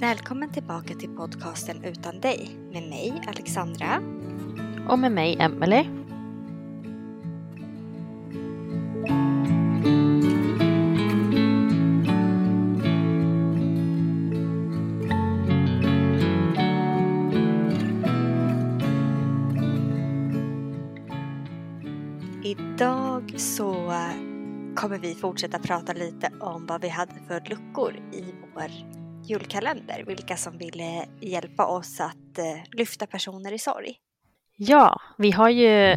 Välkommen tillbaka till podcasten Utan dig med mig Alexandra. Och med mig, Emily. Idag så kommer vi fortsätta prata lite om vad vi hade för luckor i vår julkalender. Vilka som ville hjälpa oss att eh, lyfta personer i sorg. Ja, vi har ju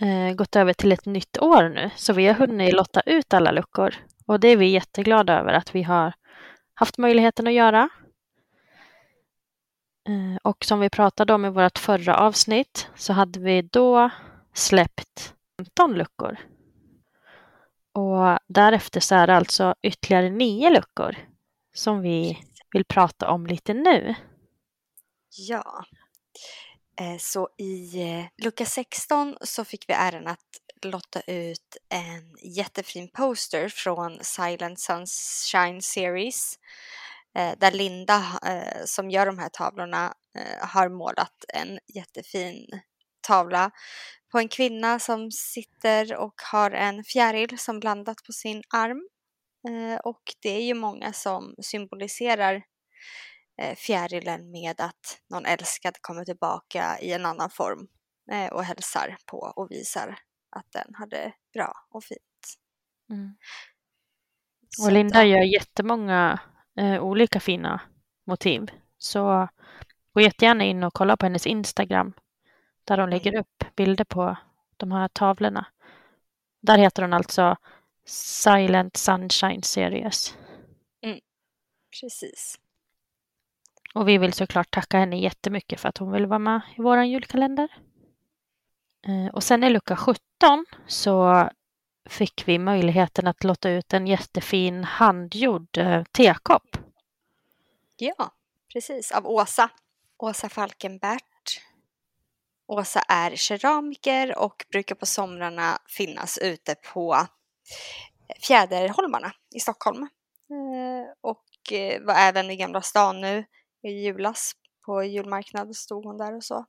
eh, gått över till ett nytt år nu, så vi har hunnit lotta ut alla luckor. Och det är vi jätteglada över att vi har haft möjligheten att göra. Eh, och som vi pratade om i vårt förra avsnitt så hade vi då släppt 15 luckor. Och därefter så är det alltså ytterligare nio luckor som vi vill prata om lite nu. Ja. Eh, Så i eh, lucka 16 så fick vi äran att lotta ut en jättefin poster från Silent Sunshine Series. eh, Där Linda som gör de här tavlorna har målat en jättefin tavla på en kvinna som sitter och har en fjäril som landat på sin arm. Eh, Och det är ju många som symboliserar eh, fjärilen med att någon älskad kommer tillbaka i en annan form eh, och hälsar på och visar att den hade bra och fint. Så Och Linda gör jättemånga eh, olika fina motiv. Så gå jättegärna in och kolla på hennes Instagram där hon lägger upp bilder på de här tavlorna. Där heter hon alltså Silent Sunshine Series. Precis. Och vi vill såklart tacka henne jättemycket för att hon vill vara med i vår julkalender. Eh, Och sen i lucka 17 så fick vi möjligheten att låta ut en jättefin handgjord eh, tekopp. Ja, precis. Av Åsa. Åsa Falkenbert. Åsa är keramiker och brukar på somrarna finnas ute på Fjäderholmarna i Stockholm. Eh, och eh, var även i Gamla stan nu i julas. På julmarknad stod hon där och så.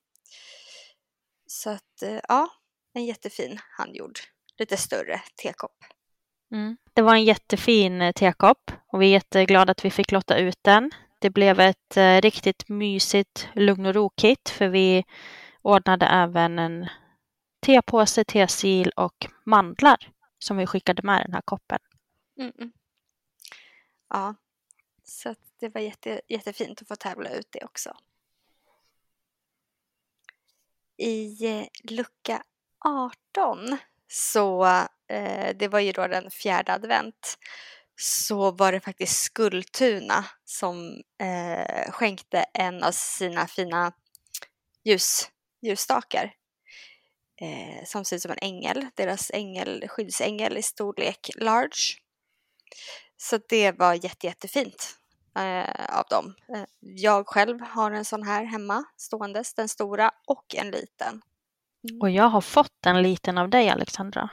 Så att eh, ja, en jättefin handgjord, lite större tekopp. Mm. Det var en jättefin tekopp och vi är jätteglada att vi fick låta ut den. Det blev ett riktigt mysigt lugn och ro-kit för vi ordnade även en tepåse, tesil och mandlar som vi skickade med den här koppen. Mm, mm. Ja, så att det var jätte, jättefint att få tävla ut det också. I eh, lucka 18 så, eh, det var ju då den fjärde advent, så var det faktiskt Skultuna som eh, skänkte en av sina fina ljus, ljusstakar eh, som ser ut som en ängel, deras ängel, skyddsängel i storlek large. Så det var jätte, jättefint eh, av dem. Eh, jag själv har en sån här hemma ståendes, den stora och en liten. Och jag har fått en liten av dig Alexandra.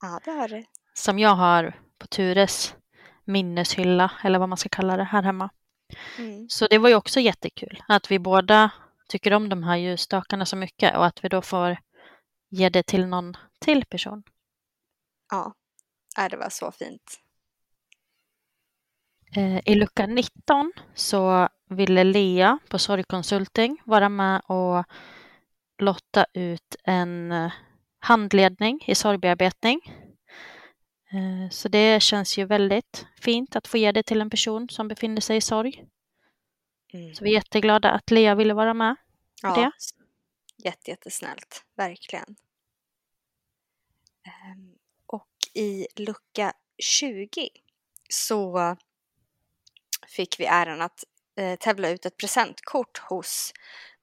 Ja, det har du. Som jag har på Tures minneshylla eller vad man ska kalla det här hemma. Mm. Så det var ju också jättekul att vi båda tycker om de här ljusstakarna så mycket och att vi då får ge det till någon till person. Ja, det var så fint. Eh, I lucka 19 så ville Lea på Sorgkonsulting vara med och lotta ut en eh, handledning i sorgbearbetning. Eh, så det känns ju väldigt fint att få ge det till en person som befinner sig i sorg. Mm. Så vi är jätteglada att Lea ville vara med. Ja, det. jätte, jättesnällt, verkligen. Ehm, och i lucka 20 så fick vi äran att eh, tävla ut ett presentkort hos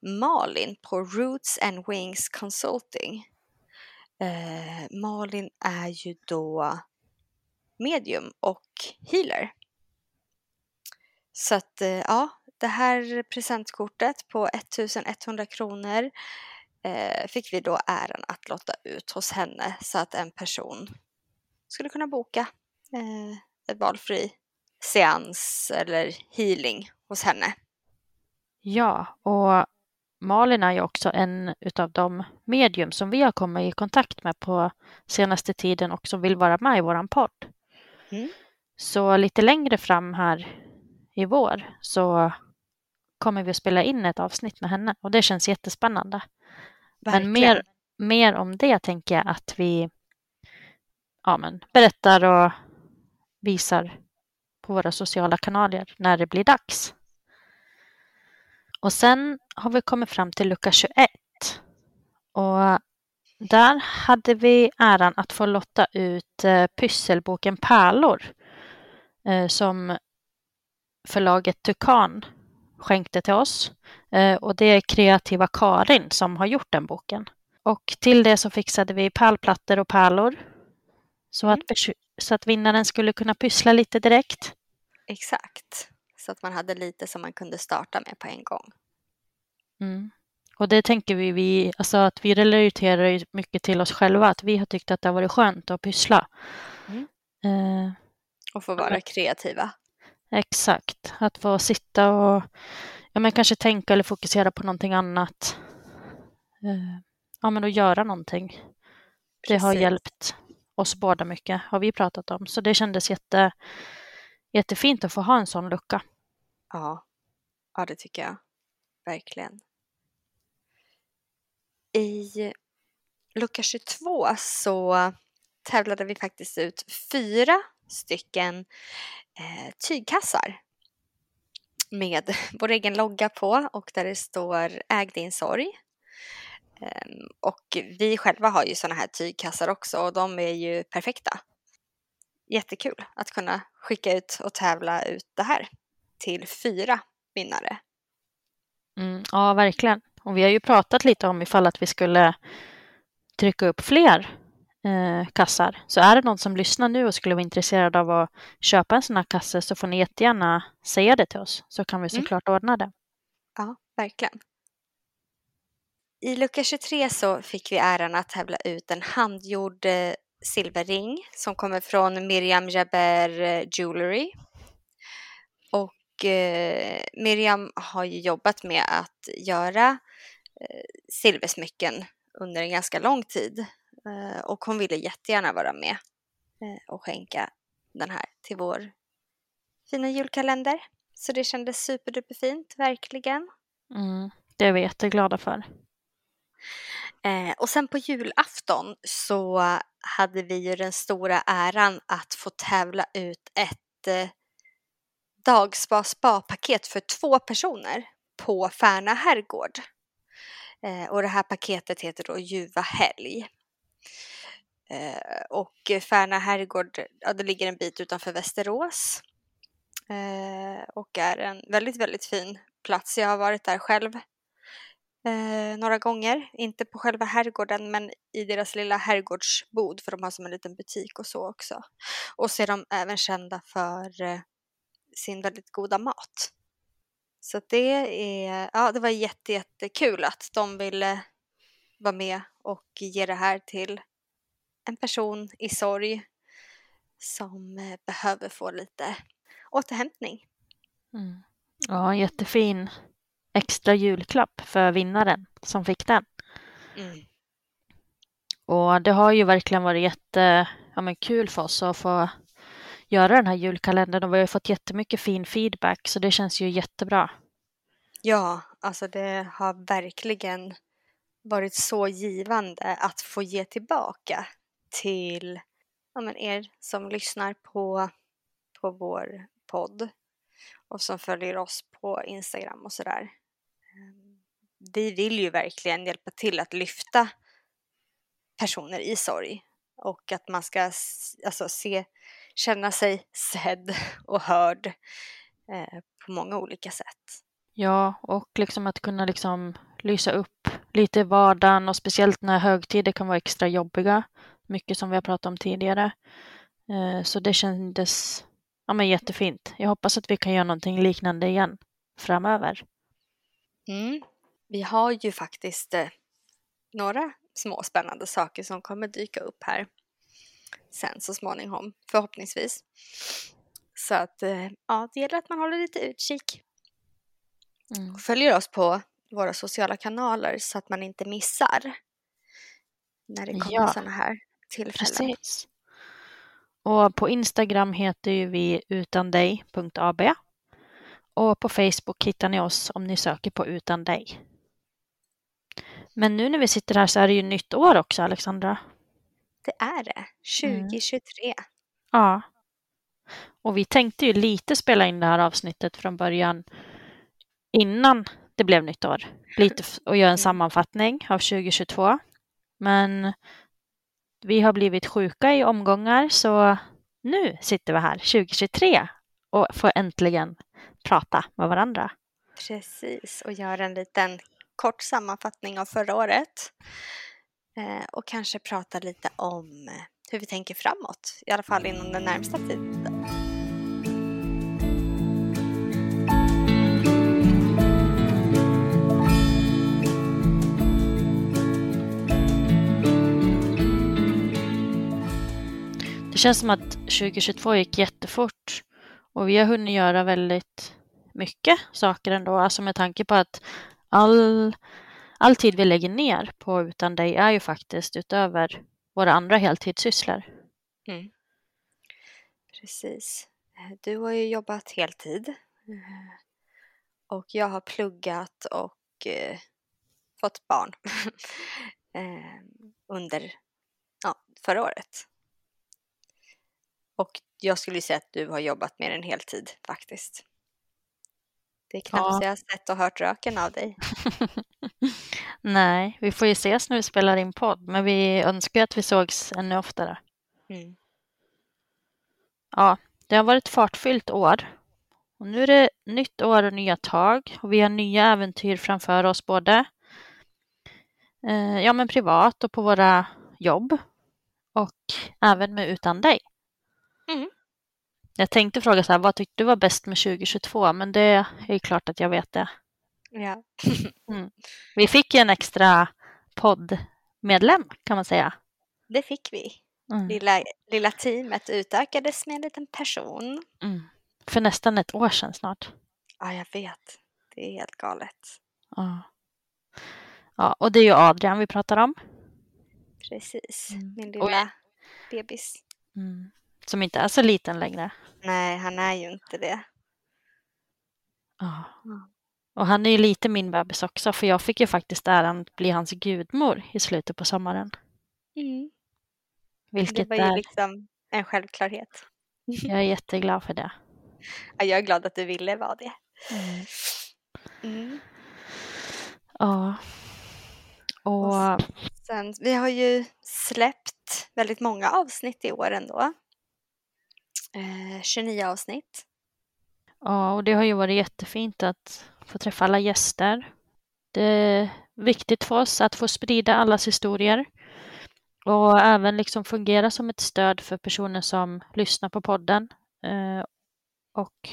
Malin på Roots and Wings Consulting. Eh, Malin är ju då medium och healer. Så att eh, ja, det här presentkortet på 1100 kronor eh, fick vi då äran att lotta ut hos henne så att en person skulle kunna boka eh, en valfri seans eller healing hos henne. Ja, och Malin är ju också en utav de medium som vi har kommit i kontakt med på senaste tiden och som vill vara med i våran podd. Mm. Så lite längre fram här i vår så kommer vi att spela in ett avsnitt med henne och det känns jättespännande. Men mer, mer om det tänker jag att vi ja, men, berättar och visar på våra sociala kanaler när det blir dags. Och sen har vi kommit fram till lucka 21. Och där hade vi äran att få lotta ut eh, pysselboken Pärlor eh, som förlaget Tukan skänkte till oss. Eh, och det är kreativa Karin som har gjort den boken. Och till det så fixade vi pärlplattor och pärlor så, att, så att vinnaren skulle kunna pyssla lite direkt. Exakt. Så att man hade lite som man kunde starta med på en gång. Mm. Och det tänker vi, vi alltså att vi relaterar mycket till oss själva, att vi har tyckt att det har varit skönt att pyssla. Mm. Eh, Och få vara kreativa. Exakt, att få sitta och ja, men kanske tänka eller fokusera på någonting annat. Eh, ja, men att göra någonting. Det har Precis. hjälpt oss båda mycket, har vi pratat om. Så det kändes jätte, jättefint att få ha en sån lucka. Ja. ja, det tycker jag. Verkligen. I lucka 22 så tävlade vi faktiskt ut fyra stycken eh, tygkassar med vår egen logga på och där det står Äg din sorg. Ehm, och vi själva har ju sådana här tygkassar också och de är ju perfekta. Jättekul att kunna skicka ut och tävla ut det här till fyra vinnare. Mm, ja, verkligen. Och vi har ju pratat lite om ifall att vi skulle trycka upp fler eh, kassar. Så är det någon som lyssnar nu och skulle vara intresserad av att köpa en sån här kasse så får ni jättegärna säga det till oss så kan vi Mm. såklart ordna det. Ja, verkligen. I lucka 23 så fick vi äran att tävla ut en handgjord eh, silverring som kommer från Miriam Jaber eh, Jewelry. Och eh, Miriam har ju jobbat med att göra eh, silversmycken under en ganska lång tid. Eh, och hon ville jättegärna vara med eh, och skänka den här till vår fina julkalender. Så det kändes superduperfint, verkligen. Mm, det är vi jätteglada för. Eh, och sen på julafton så hade vi ju den stora äran att få tävla ut ett eh, dagspa spa-paket för två personer på Färna herrgård. Eh, och det här paketet heter då Ljuva helg. Eh, och Färna herrgård, ja, det ligger en bit utanför Västerås. Eh, och är en väldigt, väldigt fin plats. Jag har varit där själv eh, några gånger. Inte på själva herrgården men i deras lilla herrgårdsbod för de har som en liten butik och så också. Och så är de även kända för eh, sin väldigt goda mat. Så det är, ja det var jätte, jättekul att de ville vara med och ge det här till en person i sorg som eh, behöver få lite återhämtning. Mm. Ja, jättefin extra julklapp för vinnaren som fick den. Mm. Och det har ju verkligen varit jätte, ja, men kul för oss att få göra den här julkalendern och vi har fått jättemycket fin feedback så det känns ju jättebra. Ja, alltså det har verkligen varit så givande att få ge tillbaka till ja, men er som lyssnar på, på vår podd och som följer oss på Instagram och sådär. Ehm, vi vill ju verkligen hjälpa till att lyfta personer i sorg och att man ska alltså, se, känna sig sedd och hörd eh, på många olika sätt. Ja, och liksom att kunna liksom lysa upp lite i vardagen och speciellt när högtider kan vara extra jobbiga. Mycket som vi har pratat om tidigare. Eh, så det kändes ja, men jättefint. Jag hoppas att vi kan göra någonting liknande igen framöver. Mm. Vi har ju faktiskt eh, några små spännande saker som kommer dyka upp här sen så småningom, förhoppningsvis. Så att eh, ja, det gäller att man håller lite utkik. Mm. Följer oss på våra sociala kanaler så att man inte missar när det kommer ja, sådana här tillfällen. Precis. Och på Instagram heter vi utandig.ab och på Facebook hittar ni oss om ni söker på Utan dig. Men nu när vi sitter här så är det ju nytt år också, Alexandra. Det är det. 2023. Mm. Ja. Och vi tänkte ju lite spela in det här avsnittet från början innan det blev nytt år. Lite och göra en mm. sammanfattning av 2022. Men vi har blivit sjuka i omgångar så nu sitter vi här 2023 och får äntligen prata med varandra. Precis, och göra en liten kort sammanfattning av förra året. Eh, och kanske prata lite om eh, hur vi tänker framåt, i alla fall inom den närmsta tiden. Det känns som att 2022 gick jättefort och vi har hunnit göra väldigt mycket saker ändå, alltså med tanke på att all, all tid vi lägger ner på Utan dig är ju faktiskt utöver våra andra heltidssysslor. Mm. Precis. Du har ju jobbat heltid eh, och jag har pluggat och eh, fått barn eh, under ja, förra året. Och jag skulle säga att du har jobbat mer än heltid faktiskt. Det är knappt ja. så jag har sett och hört röken av dig. Nej, vi får ju ses när vi spelar in podd, men vi önskar att vi sågs ännu oftare. Mm. Ja, det har varit ett fartfyllt år. Och nu är det nytt år och nya tag och vi har nya äventyr framför oss både eh, ja, men privat och på våra jobb och även med Utan dig. Mm. Jag tänkte fråga så här, vad tyckte du var bäst med 2022? Men det är ju klart att jag vet det. Ja. mm. Vi fick ju en extra poddmedlem kan man säga. Det fick vi. Mm. Lilla, lilla teamet utökades med en liten person. Mm. För nästan ett år sedan snart. Ja, jag vet. Det är helt galet. Ja. ja, och det är ju Adrian vi pratar om. Precis, mm. min lilla bebis. Mm. Som inte är så liten längre. Nej, han är ju inte det. Ja. Och han är ju lite min bebis också, för jag fick ju faktiskt äran att bli hans gudmor i slutet på sommaren. Mm. Vilket det var ju är... liksom en självklarhet. Jag är jätteglad för det. Ja, jag är glad att du ville vara det. Mm. Mm. Ja. Och... och sen, vi har ju släppt väldigt många avsnitt i år ändå. Eh, 29 avsnitt. Ja, och det har ju varit jättefint att få träffa alla gäster. Det är viktigt för oss att få sprida allas historier och även liksom fungera som ett stöd för personer som lyssnar på podden eh, och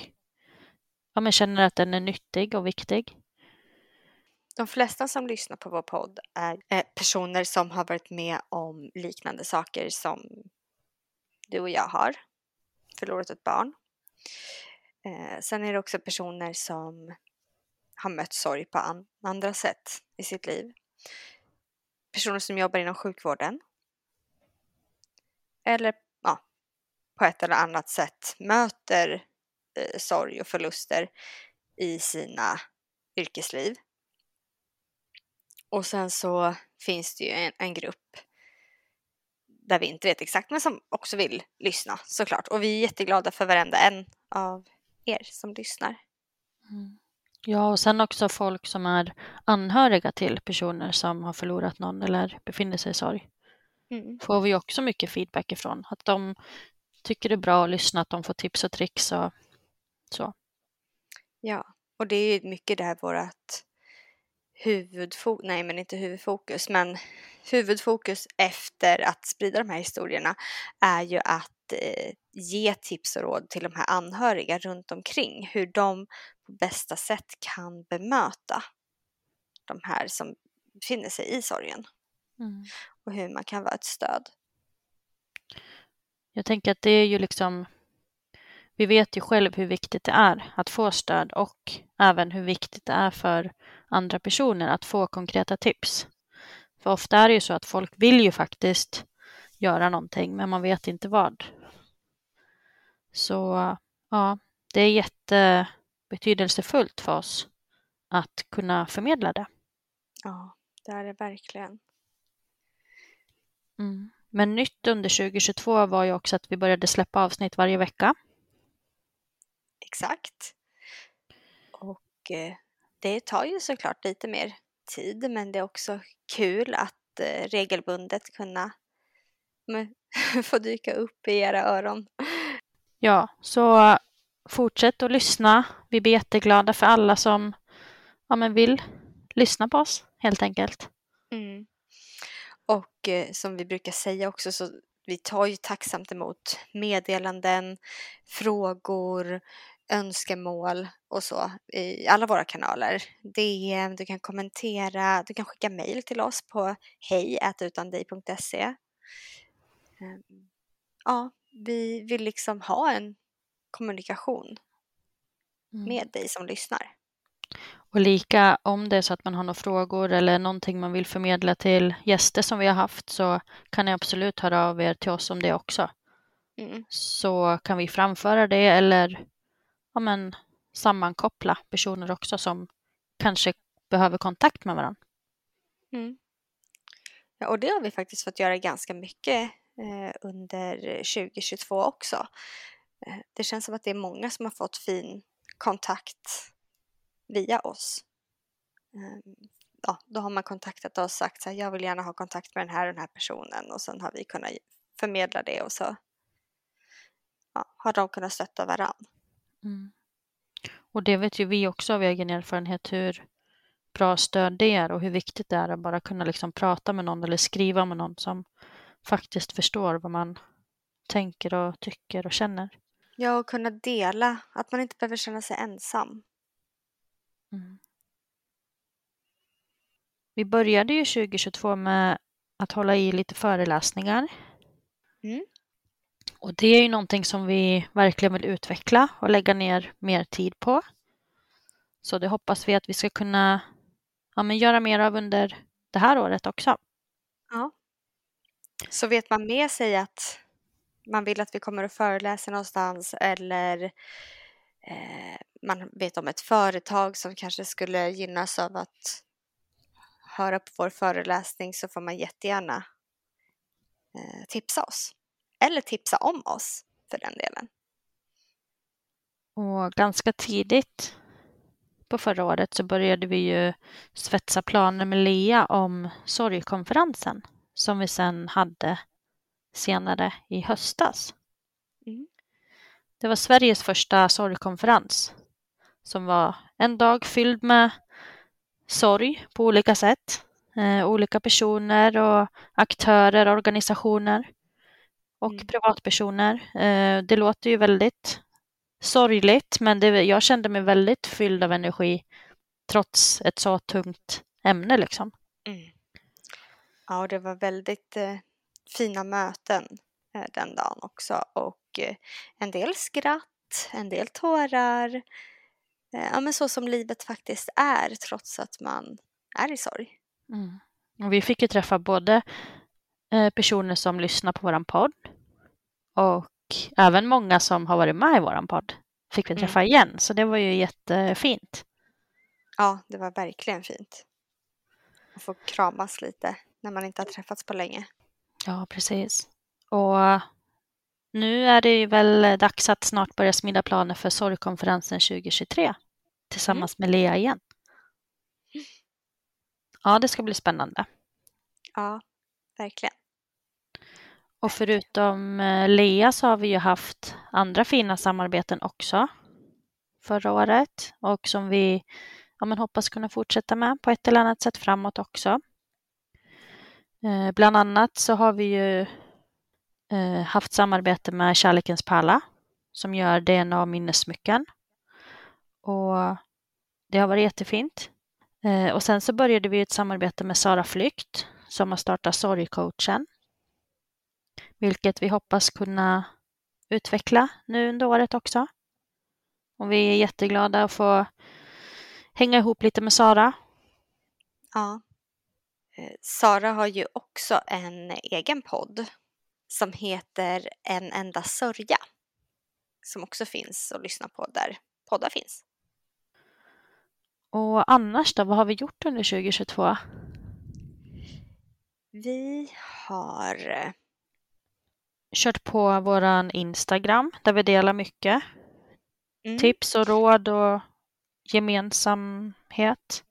ja, men känner att den är nyttig och viktig. De flesta som lyssnar på vår podd är eh, personer som har varit med om liknande saker som du och jag har. Förlorat ett barn. Eh, sen är det också personer som har mött sorg på an andra sätt i sitt liv. Personer som jobbar inom sjukvården. Eller ja, på ett eller annat sätt möter eh, sorg och förluster i sina yrkesliv. Och sen så finns det ju en, en grupp där vi inte vet exakt men som också vill lyssna såklart. Och vi är jätteglada för varenda en av er som lyssnar. Mm. Ja, och sen också folk som är anhöriga till personer som har förlorat någon eller befinner sig i sorg. Mm. Får vi också mycket feedback ifrån. Att de tycker det är bra att lyssna, att de får tips och tricks och så. Ja, och det är mycket det här vårat huvudfokus, nej men inte huvudfokus, men huvudfokus efter att sprida de här historierna är ju att eh, ge tips och råd till de här anhöriga runt omkring hur de på bästa sätt kan bemöta de här som befinner sig i sorgen mm. och hur man kan vara ett stöd. Jag tänker att det är ju liksom vi vet ju själv hur viktigt det är att få stöd och även hur viktigt det är för andra personer att få konkreta tips. För ofta är det ju så att folk vill ju faktiskt göra någonting men man vet inte vad. Så ja, det är jättebetydelsefullt för oss att kunna förmedla det. Ja, det är det verkligen. Mm. Men nytt under 2022 var ju också att vi började släppa avsnitt varje vecka. Exakt. Och eh, det tar ju såklart lite mer tid men det är också kul att eh, regelbundet kunna få dyka upp i era öron. Ja, så fortsätt att lyssna. Vi blir jätteglada för alla som ja, men vill lyssna på oss helt enkelt. Mm. Och eh, som vi brukar säga också så vi tar ju tacksamt emot meddelanden, frågor, önskemål och så i alla våra kanaler. DM, du kan kommentera, du kan skicka mejl till oss på hej.utandej.se. Ehm, ja, vi vill liksom ha en kommunikation mm. med dig som lyssnar. Och lika om det är så att man har några frågor eller någonting man vill förmedla till gäster som vi har haft så kan ni absolut höra av er till oss om det också. Mm. Så kan vi framföra det eller ja, men, sammankoppla personer också som kanske behöver kontakt med varandra. Mm. Ja, och det har vi faktiskt fått göra ganska mycket eh, under 2022 också. Eh, det känns som att det är många som har fått fin kontakt via oss. Eh, ja, då har man kontaktat oss och sagt att jag vill gärna ha kontakt med den här och den här personen och sen har vi kunnat förmedla det och så ja, har de kunnat stötta varandra. Mm. Och det vet ju vi också av egen erfarenhet hur bra stöd det är och hur viktigt det är att bara kunna liksom prata med någon eller skriva med någon som faktiskt förstår vad man tänker och tycker och känner. Ja, och kunna dela, att man inte behöver känna sig ensam. Mm. Vi började ju 2022 med att hålla i lite föreläsningar. Mm. Och det är ju någonting som vi verkligen vill utveckla och lägga ner mer tid på. Så det hoppas vi att vi ska kunna ja, men göra mer av under det här året också. Ja. Så vet man med sig att man vill att vi kommer att föreläsa någonstans eller eh, man vet om ett företag som kanske skulle gynnas av att höra på vår föreläsning så får man jättegärna eh, tipsa oss eller tipsa om oss för den delen. Och ganska tidigt på förra året så började vi ju svetsa planer med Lea om sorgkonferensen som vi sen hade senare i höstas. Mm. Det var Sveriges första sorgkonferens som var en dag fylld med sorg på olika sätt. Eh, olika personer och aktörer, organisationer och Mm. privatpersoner. Eh, det låter ju väldigt sorgligt, men det, jag kände mig väldigt fylld av energi trots ett så tungt ämne. Liksom. Mm. Ja, och det var väldigt eh, fina möten eh, den dagen också och eh, en del skratt, en del tårar. Eh, ja, men så som livet faktiskt är trots att man är i sorg. Mm. Och vi fick ju träffa både personer som lyssnar på vår podd och även många som har varit med i vår podd fick vi Mm. träffa igen, så det var ju jättefint. Ja, det var verkligen fint. Att få kramas lite när man inte har träffats på länge. Ja, precis. Och nu är det ju väl dags att snart börja smida planer för sorgkonferensen 2023 tillsammans med Lea igen. Ja, det ska bli spännande. Ja, verkligen. Och förutom eh, Lea så har vi ju haft andra fina samarbeten också förra året och som vi ja, men hoppas kunna fortsätta med på ett eller annat sätt framåt också. Eh, bland annat så har vi ju eh, haft samarbete med Kärlekens pärla som gör DNA och minnessmycken. Och det har varit jättefint. Eh, och sen så började vi ett samarbete med Sara Flykt som har startat Sorgcoachen vilket vi hoppas kunna utveckla nu under året också. Och vi är jätteglada att få hänga ihop lite med Sara. Ja. Eh, Sara har ju också en egen podd som heter En enda sörja. Som också finns att lyssna på där poddar finns. Och annars då, vad har vi gjort under 2022? Vi har eh, Kört på våran Instagram där vi delar mycket mm, tips och råd och gemensamhet.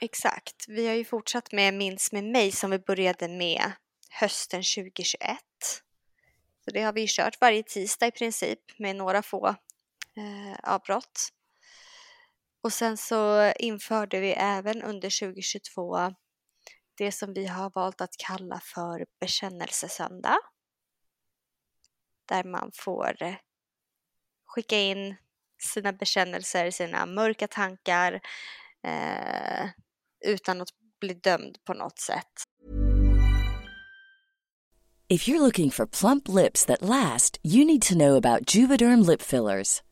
Exakt. Vi har ju fortsatt med Minns med mig som vi började med hösten 2021. Så det har vi kört varje tisdag i princip med några få eh, avbrott. Och sen så införde vi även under 2022 det som vi har valt att kalla för bekännelsesöndag. Där man får skicka in sina bekännelser, sina mörka tankar eh, utan att bli dömd på något sätt. If you're looking for plump lips that last, you need to know about Juvederm lip fillers.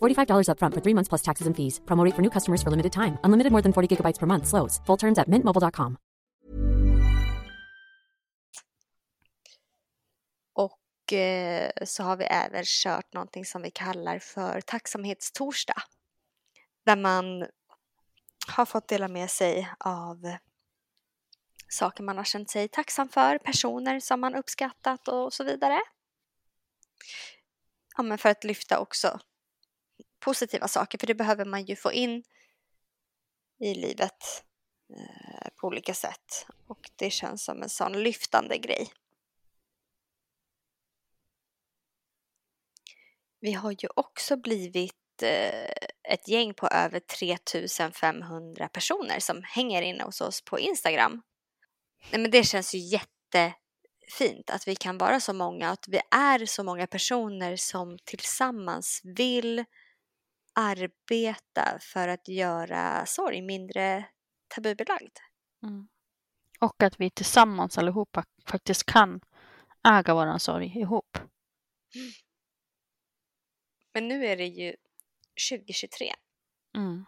$45 upfront for three months plus taxes and fees. Promo rate for new customers for limited time. Unlimited more than 40 gigabytes per month. Slows. Full terms at mintmobile.com. Och eh, så har vi även kört någonting som vi kallar för tacksamhetstorsdag. Där man har fått dela med sig av saker man har känt sig tacksam för, personer som man uppskattat och så vidare. ja, men för att lyfta också positiva saker, för det behöver man ju få in i livet eh, på olika sätt. Och det känns som en sån lyftande grej. Vi har ju också blivit eh, ett gäng på över 3500 personer som hänger inne hos oss på Instagram. Nej, men det känns ju jättefint att vi kan vara så många att vi är så många personer som tillsammans vill arbeta för att göra sorg mindre tabubelagd. Mm. Och att vi tillsammans allihopa faktiskt kan äga våran sorg ihop. Men nu är det ju 2023 Mm.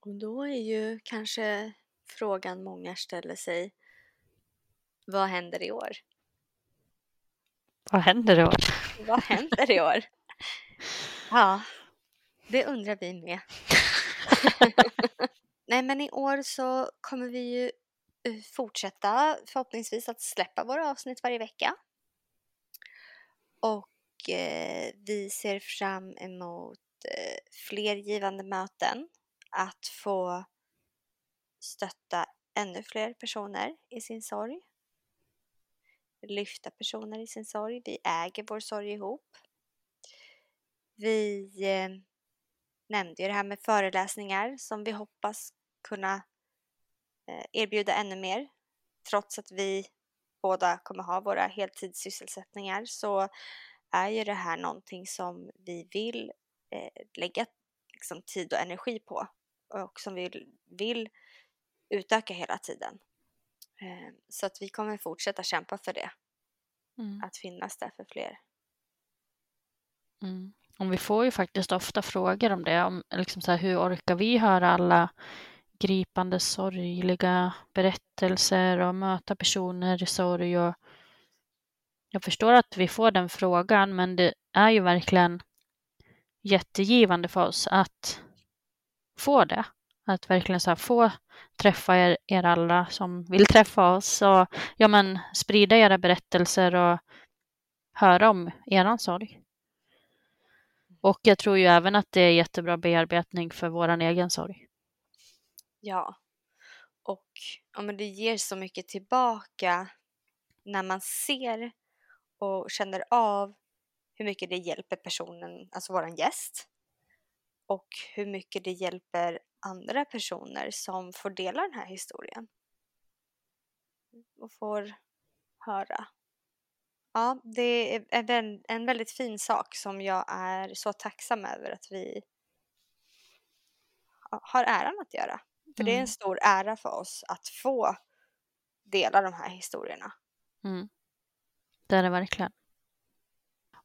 och då är ju kanske frågan många ställer sig vad händer i år? Vad händer då? Vad händer i år? Ja, det undrar vi med. Nej, men i år så kommer vi ju eh, fortsätta förhoppningsvis att släppa våra avsnitt varje vecka. Och eh, vi ser fram emot eh, fler givande möten, att få stötta ännu fler personer i sin sorg. Lyfta personer i sin sorg. Vi äger vår sorg ihop. Vi eh, nämnde ju det här med föreläsningar som vi hoppas kunna eh, erbjuda ännu mer. Trots att vi båda kommer ha våra heltidssysselsättningar så är ju det här någonting som vi vill eh, lägga liksom, tid och energi på och som vi vill utöka hela tiden. Så att vi kommer fortsätta kämpa för det, Mm. att finnas där för fler. Mm. Och vi får ju faktiskt ofta frågor om det. Om, liksom så här, hur orkar vi höra alla gripande sorgliga berättelser och möta personer i sorg? Och jag förstår att vi får den frågan, men det är ju verkligen jättegivande för oss att få det. Att verkligen så här, få träffa er, er alla som vill träffa oss och ja, men, sprida era berättelser och höra om er sorg. Och jag tror ju även att det är jättebra bearbetning för våran egen sorg. Ja. Och ja, men det ger så mycket tillbaka när man ser och känner av hur mycket det hjälper personen, alltså våran gäst. Och hur mycket det hjälper andra personer som får dela den här historien. Och får höra. Ja, det är en vä- en väldigt fin sak som jag är så tacksam över att vi ha- har äran att göra. För det är en Mm. stor ära för oss att få dela de här historierna. Mm. Det är det verkligen.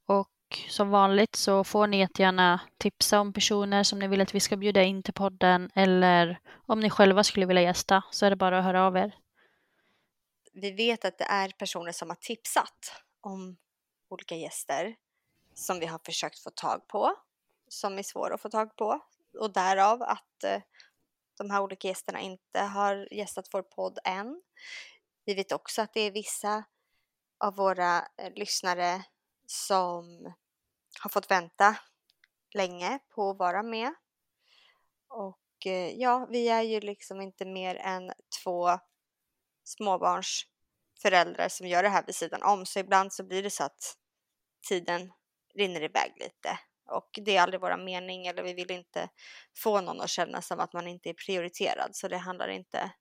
Och som vanligt så får ni jättegärna tipsa om personer som ni vill att vi ska bjuda in till podden eller om ni själva skulle vilja gästa så är det bara att höra av er. Vi vet att det är personer som har tipsat om olika gäster som vi har försökt få tag på, som är svåra att få tag på och därav att eh, de här olika gästerna inte har gästat vår podd än. Vi vet också att det är vissa av våra eh, lyssnare som har fått vänta länge på att vara med. Och eh, ja, vi är ju liksom inte mer än två småbarns föräldrar som gör det här vid sidan om. Så ibland så blir det så att tiden rinner iväg lite. Och det är aldrig vår mening eller vi vill inte få någon att känna som att man inte är prioriterad. Så det handlar inte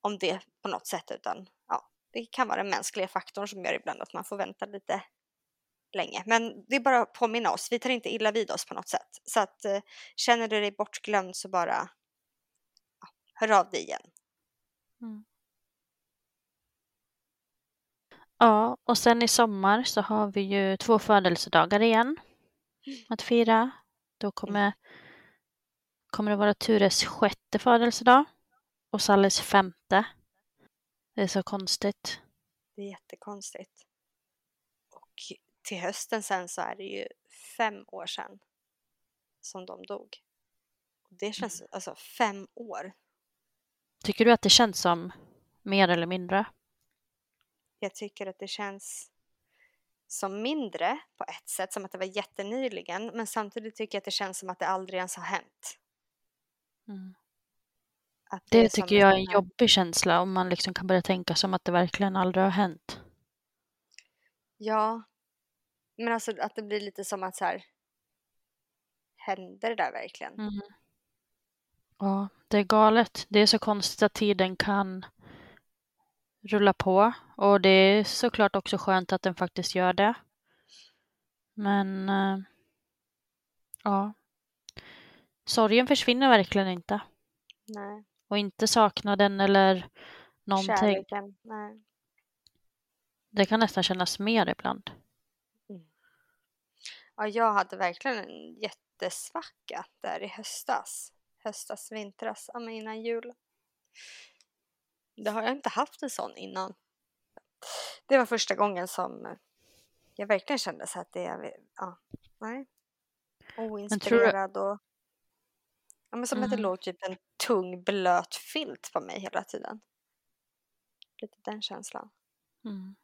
om det på något sätt utan ja, det kan vara den mänskliga faktorn som gör ibland att man får vänta lite länge. Men det är bara att påminna oss, vi tar inte illa vid oss på något sätt. Så att eh, känner du dig bortglömd så bara ja, hör av dig igen. Mm. Ja, och sen i sommar så har vi ju två födelsedagar igen att fira. Då kommer, kommer det vara Tures sjätte födelsedag och Salles femte. Det är så konstigt. Det är jättekonstigt. Och till hösten sen så är det ju fem år sedan som de dog. Det känns, alltså fem år. Tycker du att det känns som mer eller mindre? Jag tycker att det känns som mindre på ett sätt, som att det var jättenyligen, men samtidigt tycker jag att det känns som att det aldrig ens har hänt. Mm. Det som tycker jag är en jobbig känsla om man liksom kan börja tänka som att det verkligen aldrig har hänt. Ja, men alltså att det blir lite som att så här, händer det där verkligen? Mm. Ja, det är galet. Det är så konstigt att tiden kan rulla på och det är såklart också skönt att den faktiskt gör det. Men eh, ja, sorgen försvinner verkligen inte. Nej, Och inte saknaden eller någonting. kärleken, nej. Det kan nästan kännas mer ibland. Ja, jag hade verkligen en jättesvacka där i höstas. Höstas, vintras, ja, men innan jul. Det har jag inte haft en sån innan. Det var första gången som jag verkligen kände så att det är, ja, nej. Oinspirerad och ja, men som att det Mm. låg typ en tung blöt filt på mig hela tiden. Lite den känslan. Mm.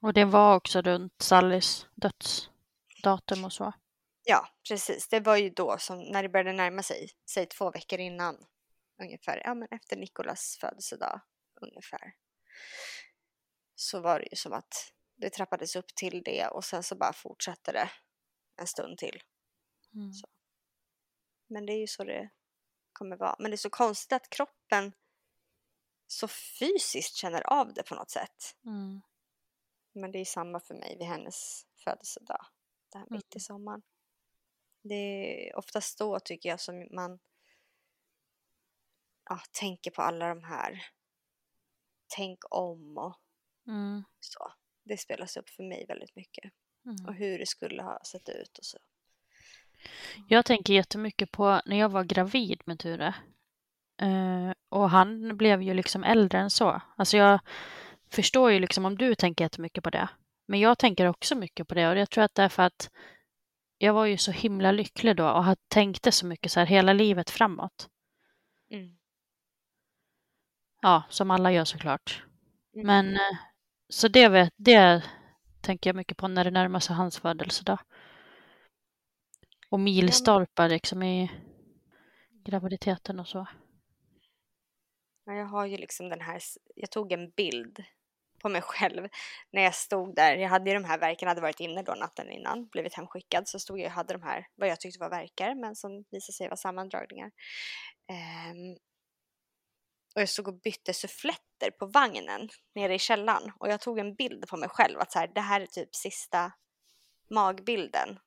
Och det var också runt Sallys dödsdatum och så. Ja, precis. Det var ju då som när det började närma sig, säg två veckor innan ungefär, ja men efter Nikolas födelsedag ungefär. Så var det ju som att det trappades upp till det och sen så bara fortsatte det en stund till. Mm. Men det är ju så det kommer vara. Men det är så konstigt att kroppen så fysiskt känner av det på något sätt. Mm. Men det är samma för mig vid hennes födelsedag. Det här mitt i sommaren. Det är oftast då tycker jag som man ja, tänker på alla de här tänk om och Mm. så. Det spelas upp för mig väldigt mycket. Mm. Och hur det skulle ha sett ut och så. Jag tänker jättemycket på när jag var gravid med Ture. Eh, och han blev ju liksom äldre än så. Alltså jag förstår ju liksom om du tänker jättemycket på det. Men jag tänker också mycket på det och jag tror att det är för att jag var ju så himla lycklig då och tänkte så mycket så här hela livet framåt. Mm. Ja, som alla gör såklart. Mm. Men eh, så det, vet, det tänker jag mycket på när det närmar sig hans födelsedag. Och milstolpar liksom i graviditeten och så. Ja, jag har ju liksom den här, jag tog en bild på mig själv när jag stod där. Jag hade ju de här verken, hade varit inne då natten innan, blivit hemskickad, så stod jag och hade de här, vad jag tyckte var verkar, men som visade sig vara sammandragningar. Ehm, och jag stod och bytte suffletter på vagnen nere i källaren och jag tog en bild på mig själv att så här, det här är typ sista magbilden.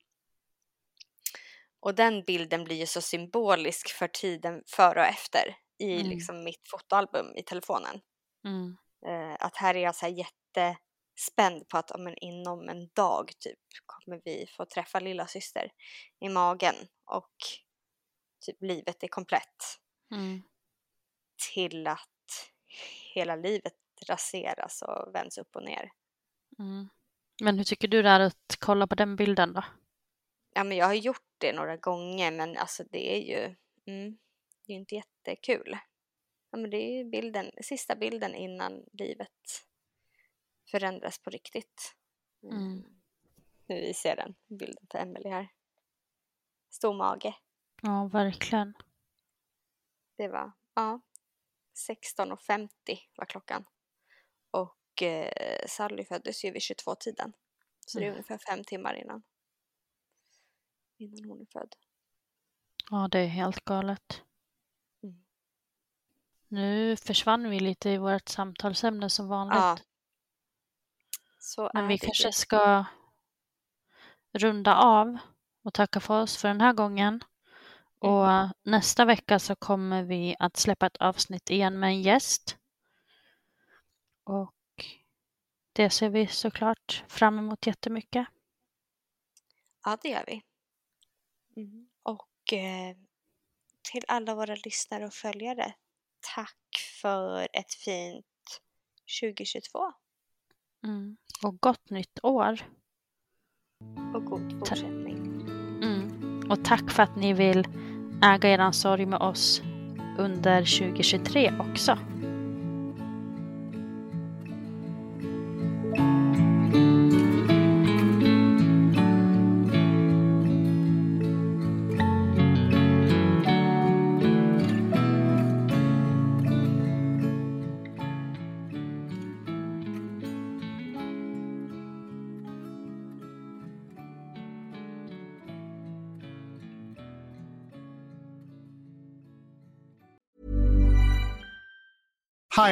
Och den bilden blir ju så symbolisk för tiden före och efter i Mm. liksom mitt fotoalbum i telefonen. Mm. Eh, att här är jag så här jättespänd på att ja, men inom en dag typ kommer vi få träffa lilla syster i magen och typ livet är komplett Mm. Till att hela livet raseras och vänds upp och ner. Mm. Men hur tycker du det är att kolla på den bilden då? Ja, men jag har gjort det några gånger, men alltså det är ju mm, det är ju inte jättekul. Ja, men det är ju bilden, sista bilden innan livet förändras på riktigt. Mm. Nu visar jag den bilden på Emelie här. Stor mage. Ja, verkligen. Det var, ja, 16.50 var klockan. Och eh, Sally föddes ju vid 22-tiden. Så det är Mm. ungefär fem timmar innan. Innan hon är född. Ja, det är helt galet. Mm. Nu försvann vi lite i vårt samtalsämne som vanligt. Ja. Så Men vi det kanske ju. ska runda av och tacka för oss för den här gången. Och nästa vecka så kommer vi att släppa ett avsnitt igen med en gäst. Och det ser vi såklart fram emot jättemycket. Ja, det gör vi. Mm. Och eh, till alla våra lyssnare och följare, tack för ett fint 2022 Mm. Och gott nytt år! och god fortsättning. Mm. Och tack för att ni vill äga er sorg med oss under 2023 också.